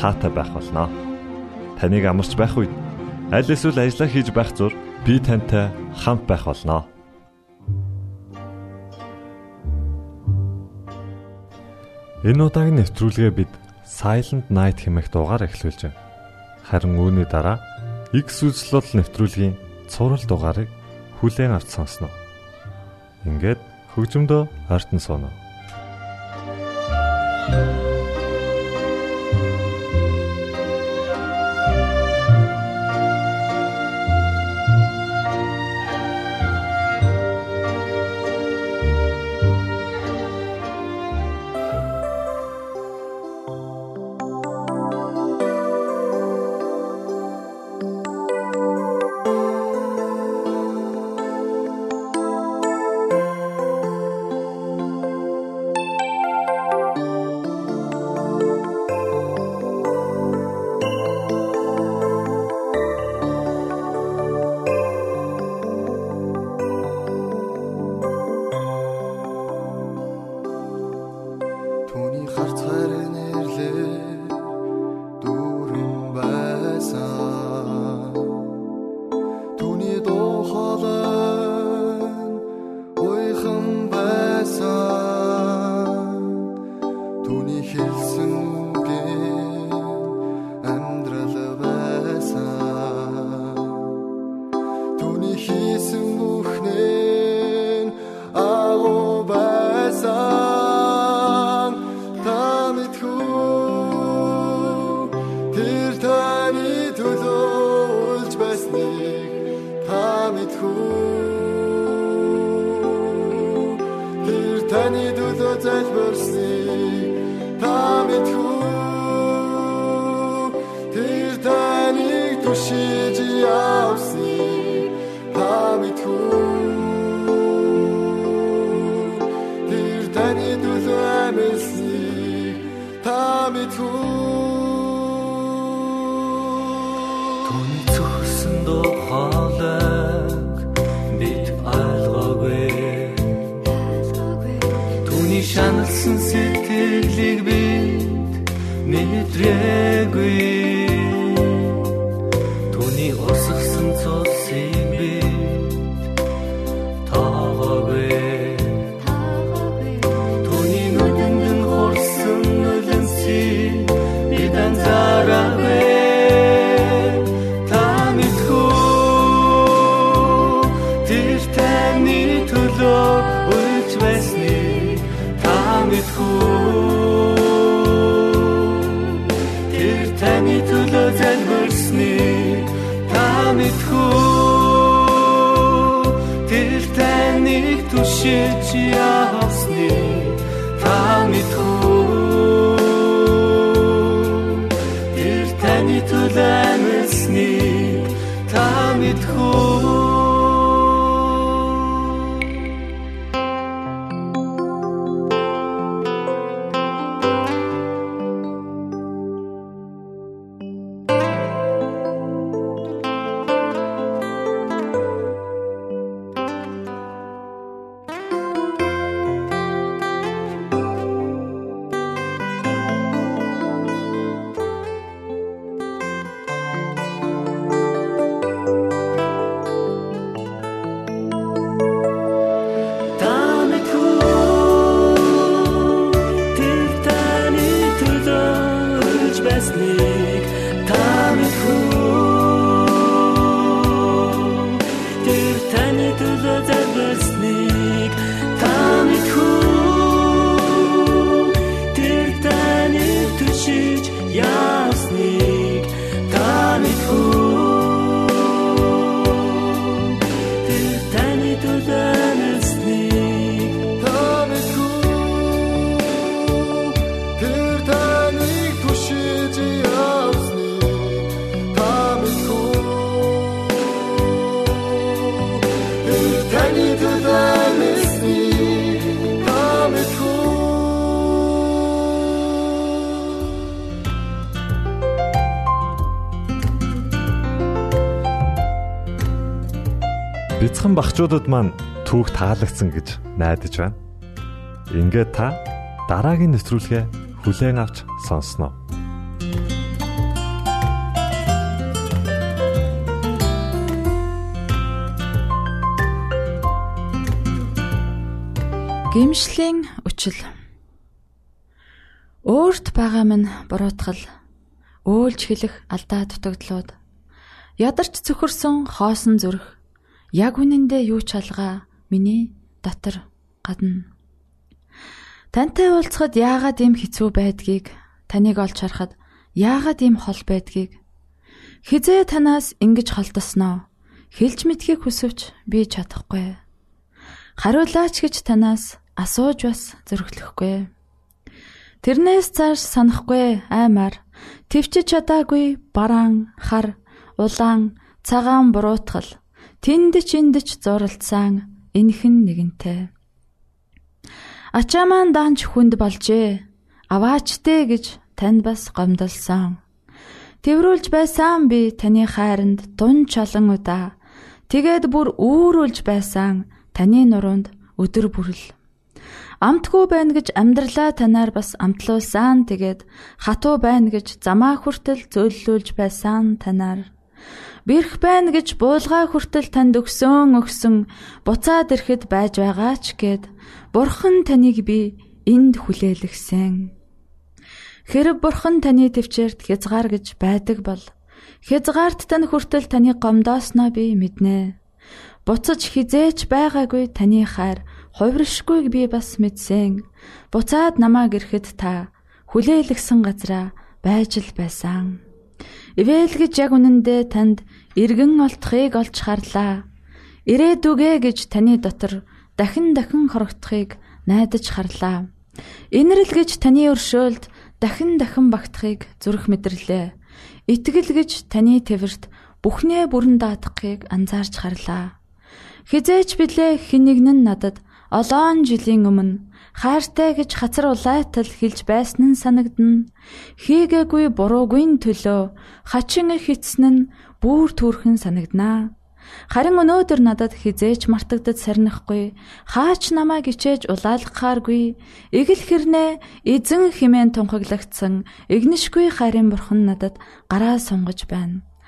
таатай байх болноо. Таныг амарч байх үед аль эсвэл ажиллаа хийж байх зур би тантай хамт байх болноо. Энэ удаагийн нэвтрүүлгээ бид Silent Night хэмээх дугаар эхлүүлж байна. Харин үүний дараа X үзлэл нэвтрүүлгийн цуврал дугаарыг хүлээн авч сонсноо. Ингээд хөгжмөдөө артн соно. шаналсан Бяцхан багчуудад маань түүх таалагдсан гэж найдаж байна. Ингээд та дараагийн нэвтрүүлгээ хүлээн авч сонсноо. Гимшлийн үчил Өөрт байгаа минь буруутгал өөлж хэлэх алдаа дутагдлууд ядарч цөхөрсөн хоосон зүрх яг үнэндээ юу ч алгаа миний дотор гадна. Тантай уулзахад яагаад ийм хэцүү байдгийг таныг олж харахад яагаад ийм хол байдгийг? Хизээ танаас ингэж холдосноо? Хэлж мэдхийг хүсвч би чадахгүй. Хариулаач гэж танаас асууж бас зөрөглөхгүй. Тэрнээс цааш санахгүй аймаар. Твчиж чадаагүй бараан хар улаан цагаан буруутгал тэнд чиндэж зуралдсан энхэн нэгэнтэй. Ачаа маань даанч хүнд болжээ. Аваачтэй гэж танд бас гомдолсон. Тэврүүлж байсан би таны хайранд дун чалан удаа. Тэгээд бүр үүрүүлж байсан таны нуруунд өдөр бүрэл. Амтгүй байна гэж амьдралаа танаар бас амтлуулсан. Тэгээд хатуу байна гэж замаа хүртэл зөөллүүлж байсан танаар. Бэрх байна гэж буулгаа хүртэл танд өгсөн өгсөн буцаад ирэхэд байж байгаа ч гэд бурхан таныг би энд хүлээлгсэн. Хэрэг бурхан таны төвчээрт хязгаар гэж байдаг бол хязгаарт тань хүртэл таны гомдоосноо би мэднэ. Буцаж хизээч байгаагүй таны хайр Хувиршгүйг би бас мэдсэн. Буцаад намайг ирэхэд та хүлээлгсэн газараа байж л байсан. Ивэл гэж яг үнэндээ танд эргэн олдохыг олж харлаа. Ирээдүгэ гэж таны дотор дахин дахин хорогдохыг найдаж харлаа. Инрэл гэж таны өршөөлд дахин дахин багтахыг зүрх мэдэрлээ. Итгэл гэж таны твэрт бүхнээ бүрэн даатгахыг анзаарч харлаа. Хизээч билээ хинэгнэн надад Олоон жилийн өмнө хайртай гэж хацар улайтал хэлж байсан нь санагдна. Хийгээгүй буруугүй төлөө хачин хитсэн нь бүр төрхөн санагданаа. Харин өнөөдөр надад хизээч мартагдад сарнихгүй хаач намайг ичээж улаалгахааргүй эгэл хэрнээ эзэн химэн тунхаглагдсан игнишгүй хайрын бурхан надад гараа сунгаж байна.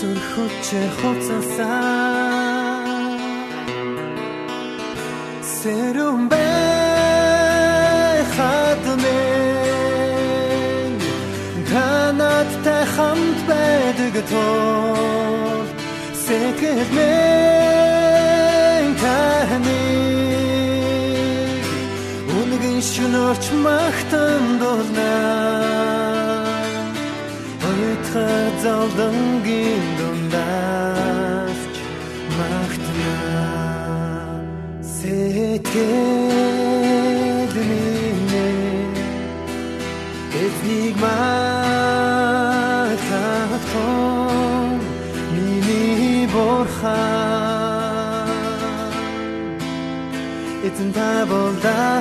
Сүрхөчээр хоцсаа Сэрүм бэ хатмэн танат та хамт байдаг тоо Сэкэрмэн таны. Үнэгэн шөнөрч махтан дурнаа Ойртоход залдангийн дундаарч магтана Сэтгэл минь эзнийг магтах миний бурхан Эзэн та болдаа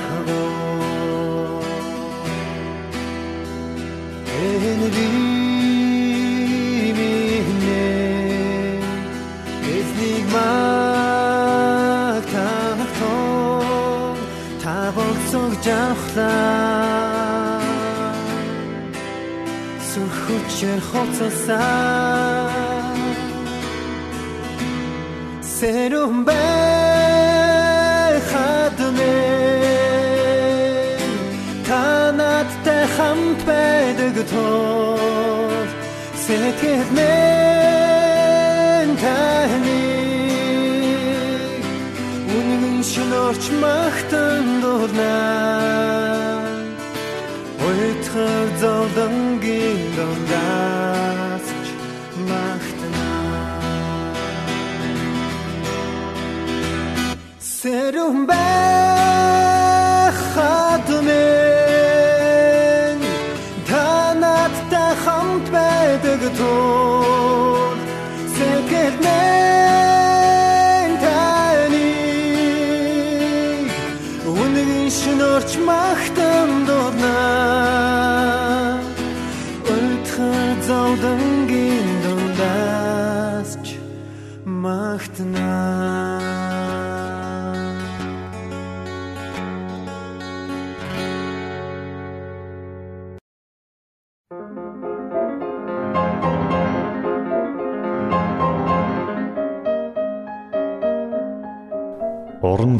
Энэ цог жавхлаа Сүрхүчээр хоцолсаа Сэрүм бай хатнэ Канаттай хамт байдаг тоо. Сэтгэнэ Үнэн шинорч махтан дурнаа Ойтхор зовдонгийн дондаас ч махтана Сэрүм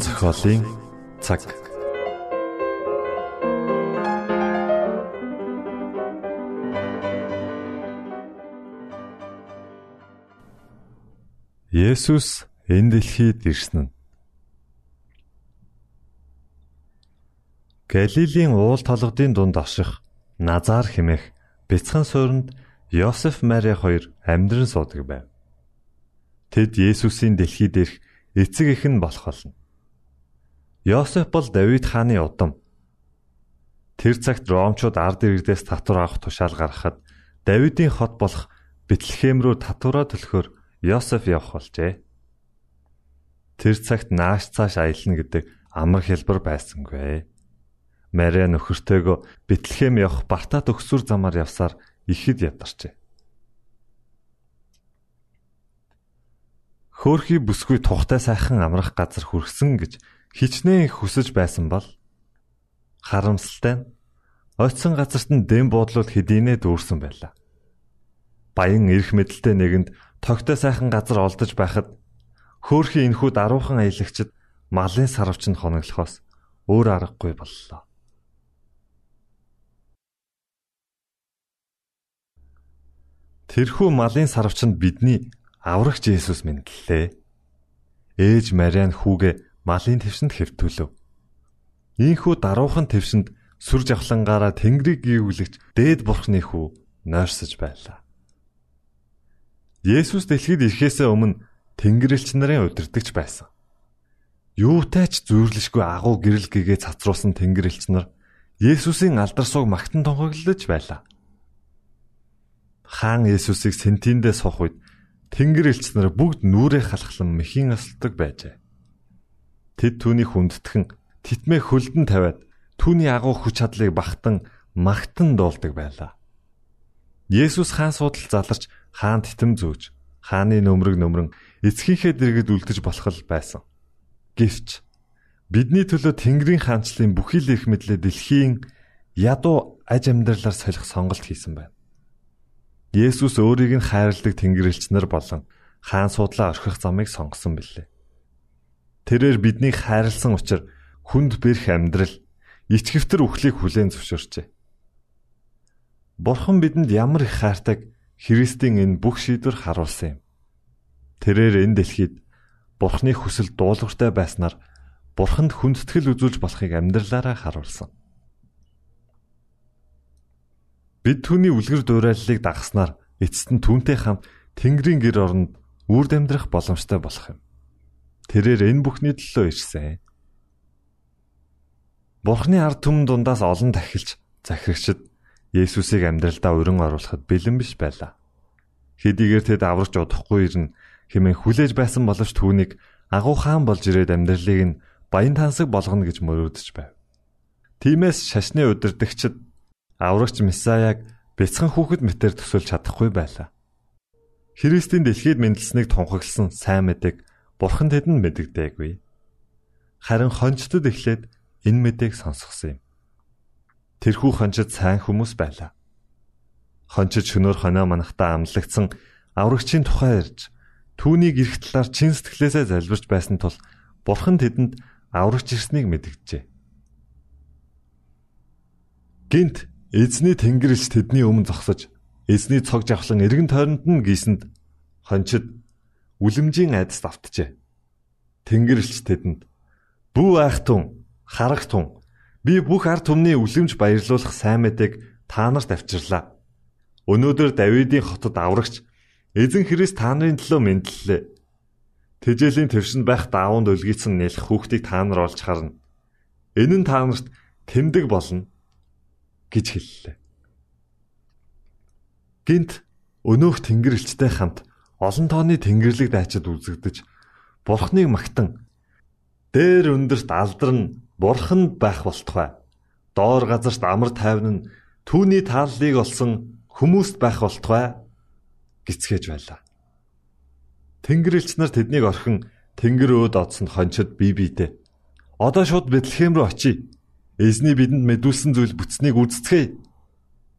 Уран зохиолын цаг. Есүс энэ дэлхийд ирсэн нь Галилийн уул толгодын дунд аших Назар хэмээх бяцхан суурьнд Йосеф Мари хоёр амьдран суудаг байв. Тэд Есүсийн дэлхийд ирэх эцэг эх нь болох болно. Йосеф бол Давид хааны удам. Тэр цагт Ромчууд ард иргэдээс татвар авах тушаал гаргахад Давидын хот болох Бэтлехэм рүү татвараа төлөхөөр Йосеф явах болжээ. Тэр цагт нааш цааш аялна гэдэг амар хэлбэр байсангүй. Мария нөхөртөөгөө Бэтлехэм явах бартаа төгсүр замаар явсаар ихэд ядарчээ. Хөөхий бүсгүй тухтай сайхан амрах газар хүрсэн гэж хичнээн хүсэж байсан бол харамсалтай нь ойтсон газарт нь дэм буудлууд хэдийнэ дүүрсэн байлаа. Баян эрх мэдэлтэй нэгэнд тогтой сайхан газар олдож байхад хөөхий энхүү даруухан аялагчд малын сарвчанд хоноглохоос өөр аргагүй боллоо. Тэрхүү малын сарвчанд бидний аврагч Есүс мэдлээ. Ээж Мариан хүүгээ малын твсэнд хэвтүүлв. Ийхүү даруухан твсэнд сүр жавхлангаараа Тэнгэрийг гүйвлэгч дээд бурхны хүү нойрсож байлаа. Есүс дэлхийд ирэхээс өмнө Тэнгэрлэгч нарын удирдахч байсан. Юутай ч зүйрлэшгүй агуу гэрэл гэгээ цацруулсан Тэнгэрлэгч нар Есүсийн алдар суг магтан тунхаглаж байлаа хаан Есүсийг сентиндээ сох үед Тэнгэр элч нар бүгд нүрээ халахлан мэхийн осолдог байжээ. Тэд түүний хүндэтгэн титмээ хөлдөн тавиад түүний агуу хүч чадлыг багтан магтан дуулдаг байлаа. Есүс хаан суудал заларч хаан титэм зөөж хааны нөмрөг нөмрөн эцгийнхээ дэргэд үлдэж болох байсан. Гэвч бидний төлөө Тэнгэрийн хаанчлалын бүхий л их мэдлээ дэлхийн ядуу аж амьдралаар солих сонголт хийсэн байна. Есүс өөрийг нь хайрладаг Тэнгэрлэгч нар болон хаан суудлаа орхих замыг сонгосон билээ. Тэрээр биднийг хайрлсан учраас хүнд бэрх амьдрал, ичгэвтер үхлийг хүлээн зөвшөөрчээ. Бурхан бидэнд ямар их хайртаг Христийн энэ бүх шийдвэр харуулсан юм. Тэрээр энэ дэлхийд Бурханы хүсэл дуулууртай байснаар Бурханд хүндэтгэл үзүүлж болохыг амьдралаараа харуулсан. Бид түүний үлгэр дуурайллыг дагахснаар эцэст нь түүнтэй хамт Тэнгэрийн гэр оронд үрд амьдрах боломжтой болох юм. Тэрээр энэ бүхний төлөө ирсэн. Бурхны ард түмэн дундаас олон тахилч захирагчд Есүсийг амьдралдаа урин оруулахад бэлэн биш байлаа. Хэдийгээр тэд аврагч удахгүй ирнэ хэмээн хүлээж байсан боловч түүнийг агуу хаан болж ирээд амьдралыг нь баян тансаг болгоно гэж мөрөөдөж байв. Тиймээс шашны удирдагчид аврагч Месаяг бяцхан хүүхэд мэтэр төсөөлж чадахгүй байлаа. Христийн дэлхийд мэндэлснийг тунхагласан сайн мэдэг Бурхан тэдэнд мэддэггүй. Харин хончтод эхлээд энэ мэдээг сонсгосон юм. Тэрхүү хончид сайн хүмүүс байлаа. Хончид шөнөөр хоноо манахта амлагдсан аврагчийн тухай ярьж түүнийг эрх талаар чин сэтгэлээсээ залбирч байсан тул бурхан тэдэнд аврагч ирснийг мэдгэжээ. Гинт эзний тэнгэрлэгч тэдний өмнө зогсож эзний цог жавхлан эргэн тойронд нь гисэнд хончид үлэмжийн айдас давтжээ. Тэнгэрлэгч тэдэнд "Бүү айхтун, харагтун, би бүх ард түмний үлэмж баярлуулах сайн мэдээг та нарт авчирлаа. Өнөөдөр Давидын хотод аврагч эзэн Христ та нарын төлөө мэдлэлээ. Тэжээлийн твшинд байх даавууд өлгийцэн нэлэх хүүхдийг та нар олж харна. Энэ нь та нарт тэмдэг болно гэж хэллээ. Гинт өнөөх тэнгэрлэгчтэй хамт олон тооны тэнгэрлэг дайчид үзэгдэж бурхныг магтан дээр өндөрт алдарн бурханд байх болтугай. Доор газарт амар тайван нь түүний тааллыг олсон хүмүүст байх болтугай гисгэж байлаа. Тэнгэрлэгч нар тэднийг орхин тэнгэр өөд одсонд хончид бие биедээ одоо шууд Бэтлехэм рүү очие Эзний бидэнд мэдүүлсэн зүйл бүтснийг үздцгээе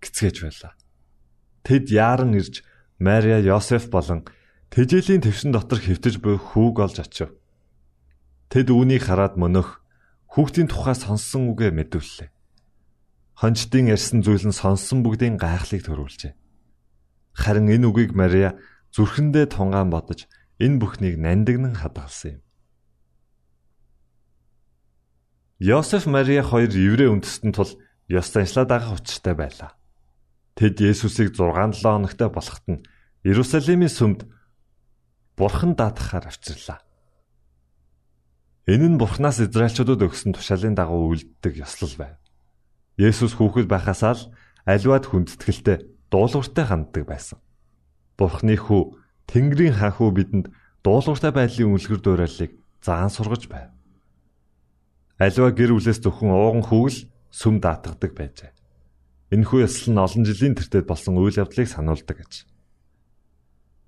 гэцгээж байлаа. Тэд яаран ирж Мария, Йосеф болон тэжээлийн твшин дотор хэвтэж буй хүүг олж очив. Тэд үүнийг хараад мөнөх хүүхдийн тухай сонссон үгэ мэдүүллээ. Хончдын ярьсан зүйл нь сонссон бүгдийн гайхлыг төрүүлжээ. Харин энэ үгийг Мария зүрхэндээ тунгаан бодож энэ бүхнийг нандинан хадгалсан юм. Йосеф Мария хоёр еврей үндэстэн тул ёс заншлаа дагах учиртай байлаа. Тэд Есүсийг 6-7 хоногтой болоход нь Иерусалимийн сүмд Бурхан даатгахаар авчирлаа. Энэ нь Бурханаас Израильчуудад өгсөн тушаалын дагуу үлддэг ёслол байв. Есүс хүүхэд байхасаа л аливаад хүндэтгэлтэй дуулууртай ханддаг байсан. Бурхны хүү Тэнгэрийн хаан хүү бидэнд дуулууртай байдлын үлгэр дуурайлыг заан сургаж байв. Аливаа гэр бүлээс зөвхөн ууган хүүгэл сүм даатгадаг байжээ. Энэхүү ёслол нь олон жилийн тэртет болсон үйл явдлыг сануулдаг гэж.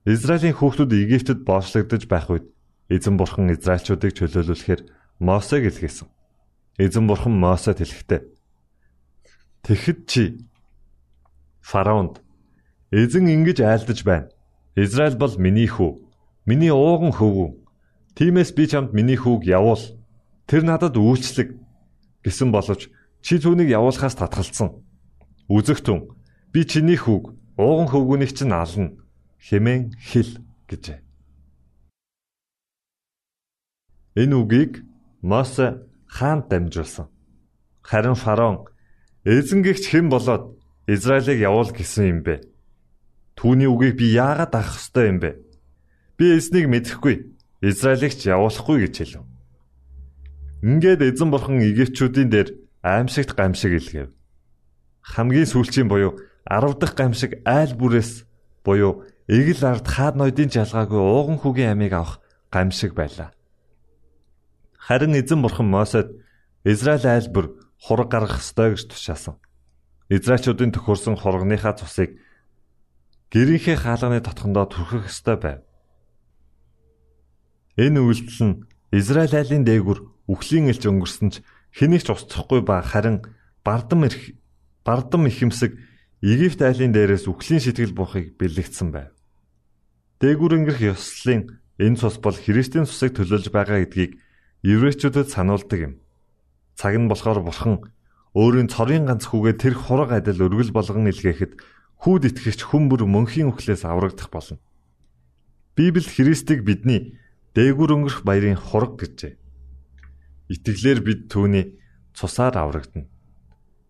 Израилийн хүүхдүүд Египтэд боочлогдож байх үед эзэн бурхан Израильчуудыг чөлөөлүүлэхээр Мосег илгээсэн. Эзэн бурхан Мосед хэлэхдээ Тэгэхэд чи фараонд эзэн ингэж айлдаж байна. Израиль бол миний хүү, миний ууган хөвгүү. Тиймээс би чамд миний хүүг явуул Тэр надад үйлчлэг гэсэн боловч чи түүнийг явуулахаас татгалцсан. Үзэгтэн би чиний хүүг ууган хөвгүнийг чинь ална хэмээн хэл гэжээ. Энэ үгийг Мосе хаанд дамжуулсан. Харин фараон эзэнгэгч хэн болоод Израилийг явуул гэсэн юм бэ? Түүний үгийг би яагаад авах ёстой юм бэ? Би эзнийг мэдэхгүй. Израилийг ч явуулахгүй гэж хэлв. Ингээд эзэн бурхан Египтчүүдийн дээр аимшигт гамшиг илгээв. Хамгийн сүүлчийн буюу 10 дахь гамшиг айл бүрээс буюу эгэл ард хаад ноёдын жалгаагүй ууган хүүгийн амийг авах гамшиг байлаа. Харин эзэн бурхан Мосед Израиль айл бүр хураг гаргах ёстой гэж тушаасан. Израильчүүдийн төхөрсөн хургийнхаа цусыг гэрийнхээ хаалганы татхандаа түрхэх ёстой байв. Энэ үйлдэл нь Израиль айлын дээгүр үхлийн элч өнгөрсөн ч хэнийг ч устсахгүй ба харин бардам ирэх бардам ихэмсэг Египт айлын дээрээс үхлийн сэтгэл буухыг бэлэгдсэн байв. Дээгүр өнгөрөх ёслолын энэ цус бол Христийн цусыг төлөөлж байгаа гэдгийг еврейчүүдэд сануулдаг юм. Цаг нь болохоор бурхан өөрийн цорын ганц хүүгээ тэр хураг адил өргөл болгон илгээхэд хүүд итгэгч хүн бүр мөнхийн үхлээс аврагдах болно. Библи Христийг бидний дээгүр өнгөрөх баярын хураг гэжээ. Итгэлээр бид түүний цусаар аврагдана.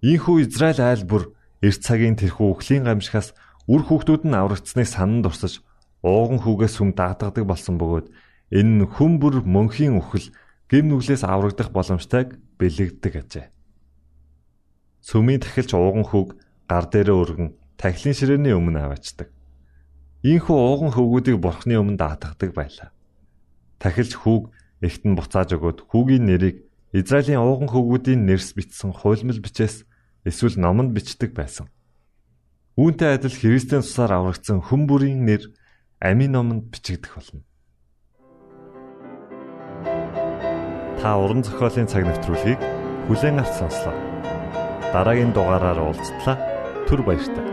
Ийхүү Израиль айл бүр эрт цагийн тэрхүү өхлийн гамшихаас үр хүүхдүүд нь аврагдсныг санан дурсаж ууган хүүгээс хүм даатгадаг болсон бөгөөд энэ нь хүм бүр мөнхийн үхэл гэм нүглээс аврагдах боломжтойг бэлэгддэг ажээ. Сүмийн тахилч ууган хүүг гар дээрээ өргөн тахилын ширээний өмнө аваачдаг. Ийхүү ууган хөвгүүдийг бурхны өмнө даатгадаг байлаа. Тахилч хүүг Эхтэн буцааж өгөөд хүүгийн нэрийг Израилийн ууган хөвгүүдийн нэрс бичсэн хуйлмал бичээс эсвэл номонд бичдэг байсан. Үүнтэй адил Христийн цусаар аврагдсан хүн бүрийн нэр амийн номонд бичигдэх болно. Та уран зохиолын цаг навтруулыг бүлээн авч сонслоо. Дараагийн дугаараар уулзтлаа. Түр баярлалаа.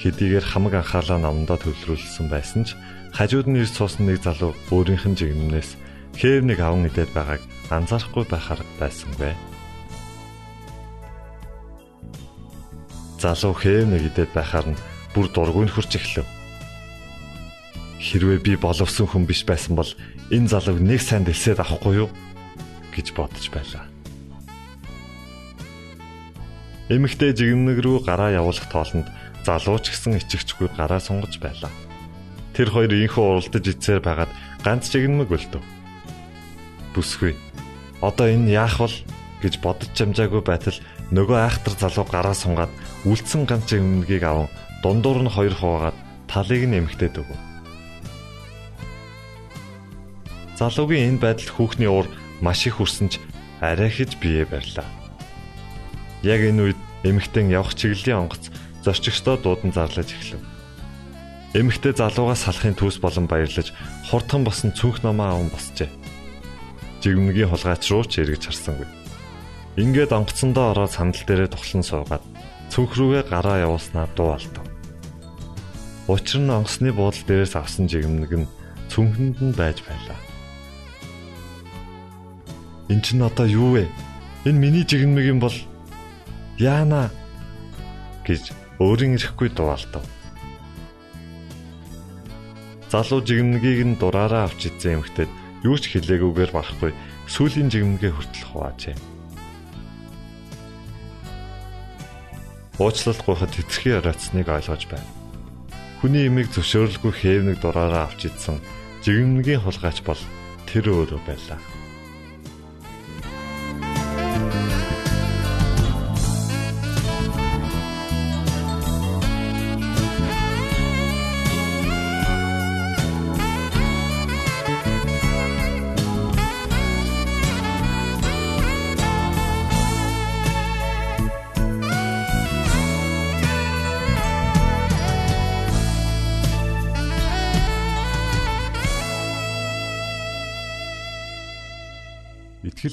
Хэдийгээр хамаг анхаалаа номдоо төвлөрүүлсэн байсан ч хажууд нь ирж суусан нэг залуу өөрийнх нь жигнэмнээс хээв нэг аван идээд байгааг анзаарахгүй байхаар байсангүй. Залуу хээв нэг идээд байхаар нь бүр дургүй нөхөрч эхлэв. Хэрвээ би боловсон хүн биш байсан бол энэ залууг нэг сайн дэлсээд авахгүй юу гэж бодож байлаа. Эмэгтэй жигмэг рүү гараа явуулах тоолонд залуу ч гэсэн ичгчгүй гараа сунгаж байлаа. Тэр хоёр инхүү уралдаж ицээр байгаад ганц жигмэг өлтөв. Бүсгүй. Одоо энэ яах вэ гэж бодож чамжаагүй байтал нөгөө айхтар залуу гараа сунгаад үлдсэн ганц жигмэгийг аван дундуур нь хоёр хуваагаад талыг нь эмэгтэйд өгөв. Залуугийн энэ байдалд хүүхний уур маш их хүрсэн ч арай хэж бие барьлаа. Яг энэ үед эмэгтэй явах чиглэлийн онгоц зорчигчдоо дуудан зарлаж эхлэв. Эмэгтэй залуугаас салахын төс болон баярлаж хурдхан босон цүнх номоо аван босчээ. Жигмэгийн хулгайч руу ч эргэж харсангүй. Ингээд онгоцондоо ороод сандал дээрээ тухлан суугаад цүнх рүүгээ гараа явуулснаа дуу алдав. Учир нь онгоцны буудлын дээрээс авсан жигмэг нь цүнхэнд нь байж байлаа. Эн чинь одоо юу вэ? Энэ миний жигнэмэг юм бол яана гэж өөрийн ирэхгүй дуалтав. Залуу жигнэгийг нь дураараа авч идсэн эмэгтэйд юу ч хэлээгүйгээр барахгүй сүүлийн жигнэгээ хүртэл хуваажээ. Уучлалт гуйхад хэтэрхий ороцсныг ойлгож байна. Хүний имийг зөвшөөрлгүй хээвнэг дураараа авч идсэн жигнэгийн хулгайч бол тэр өөрөө байлаа.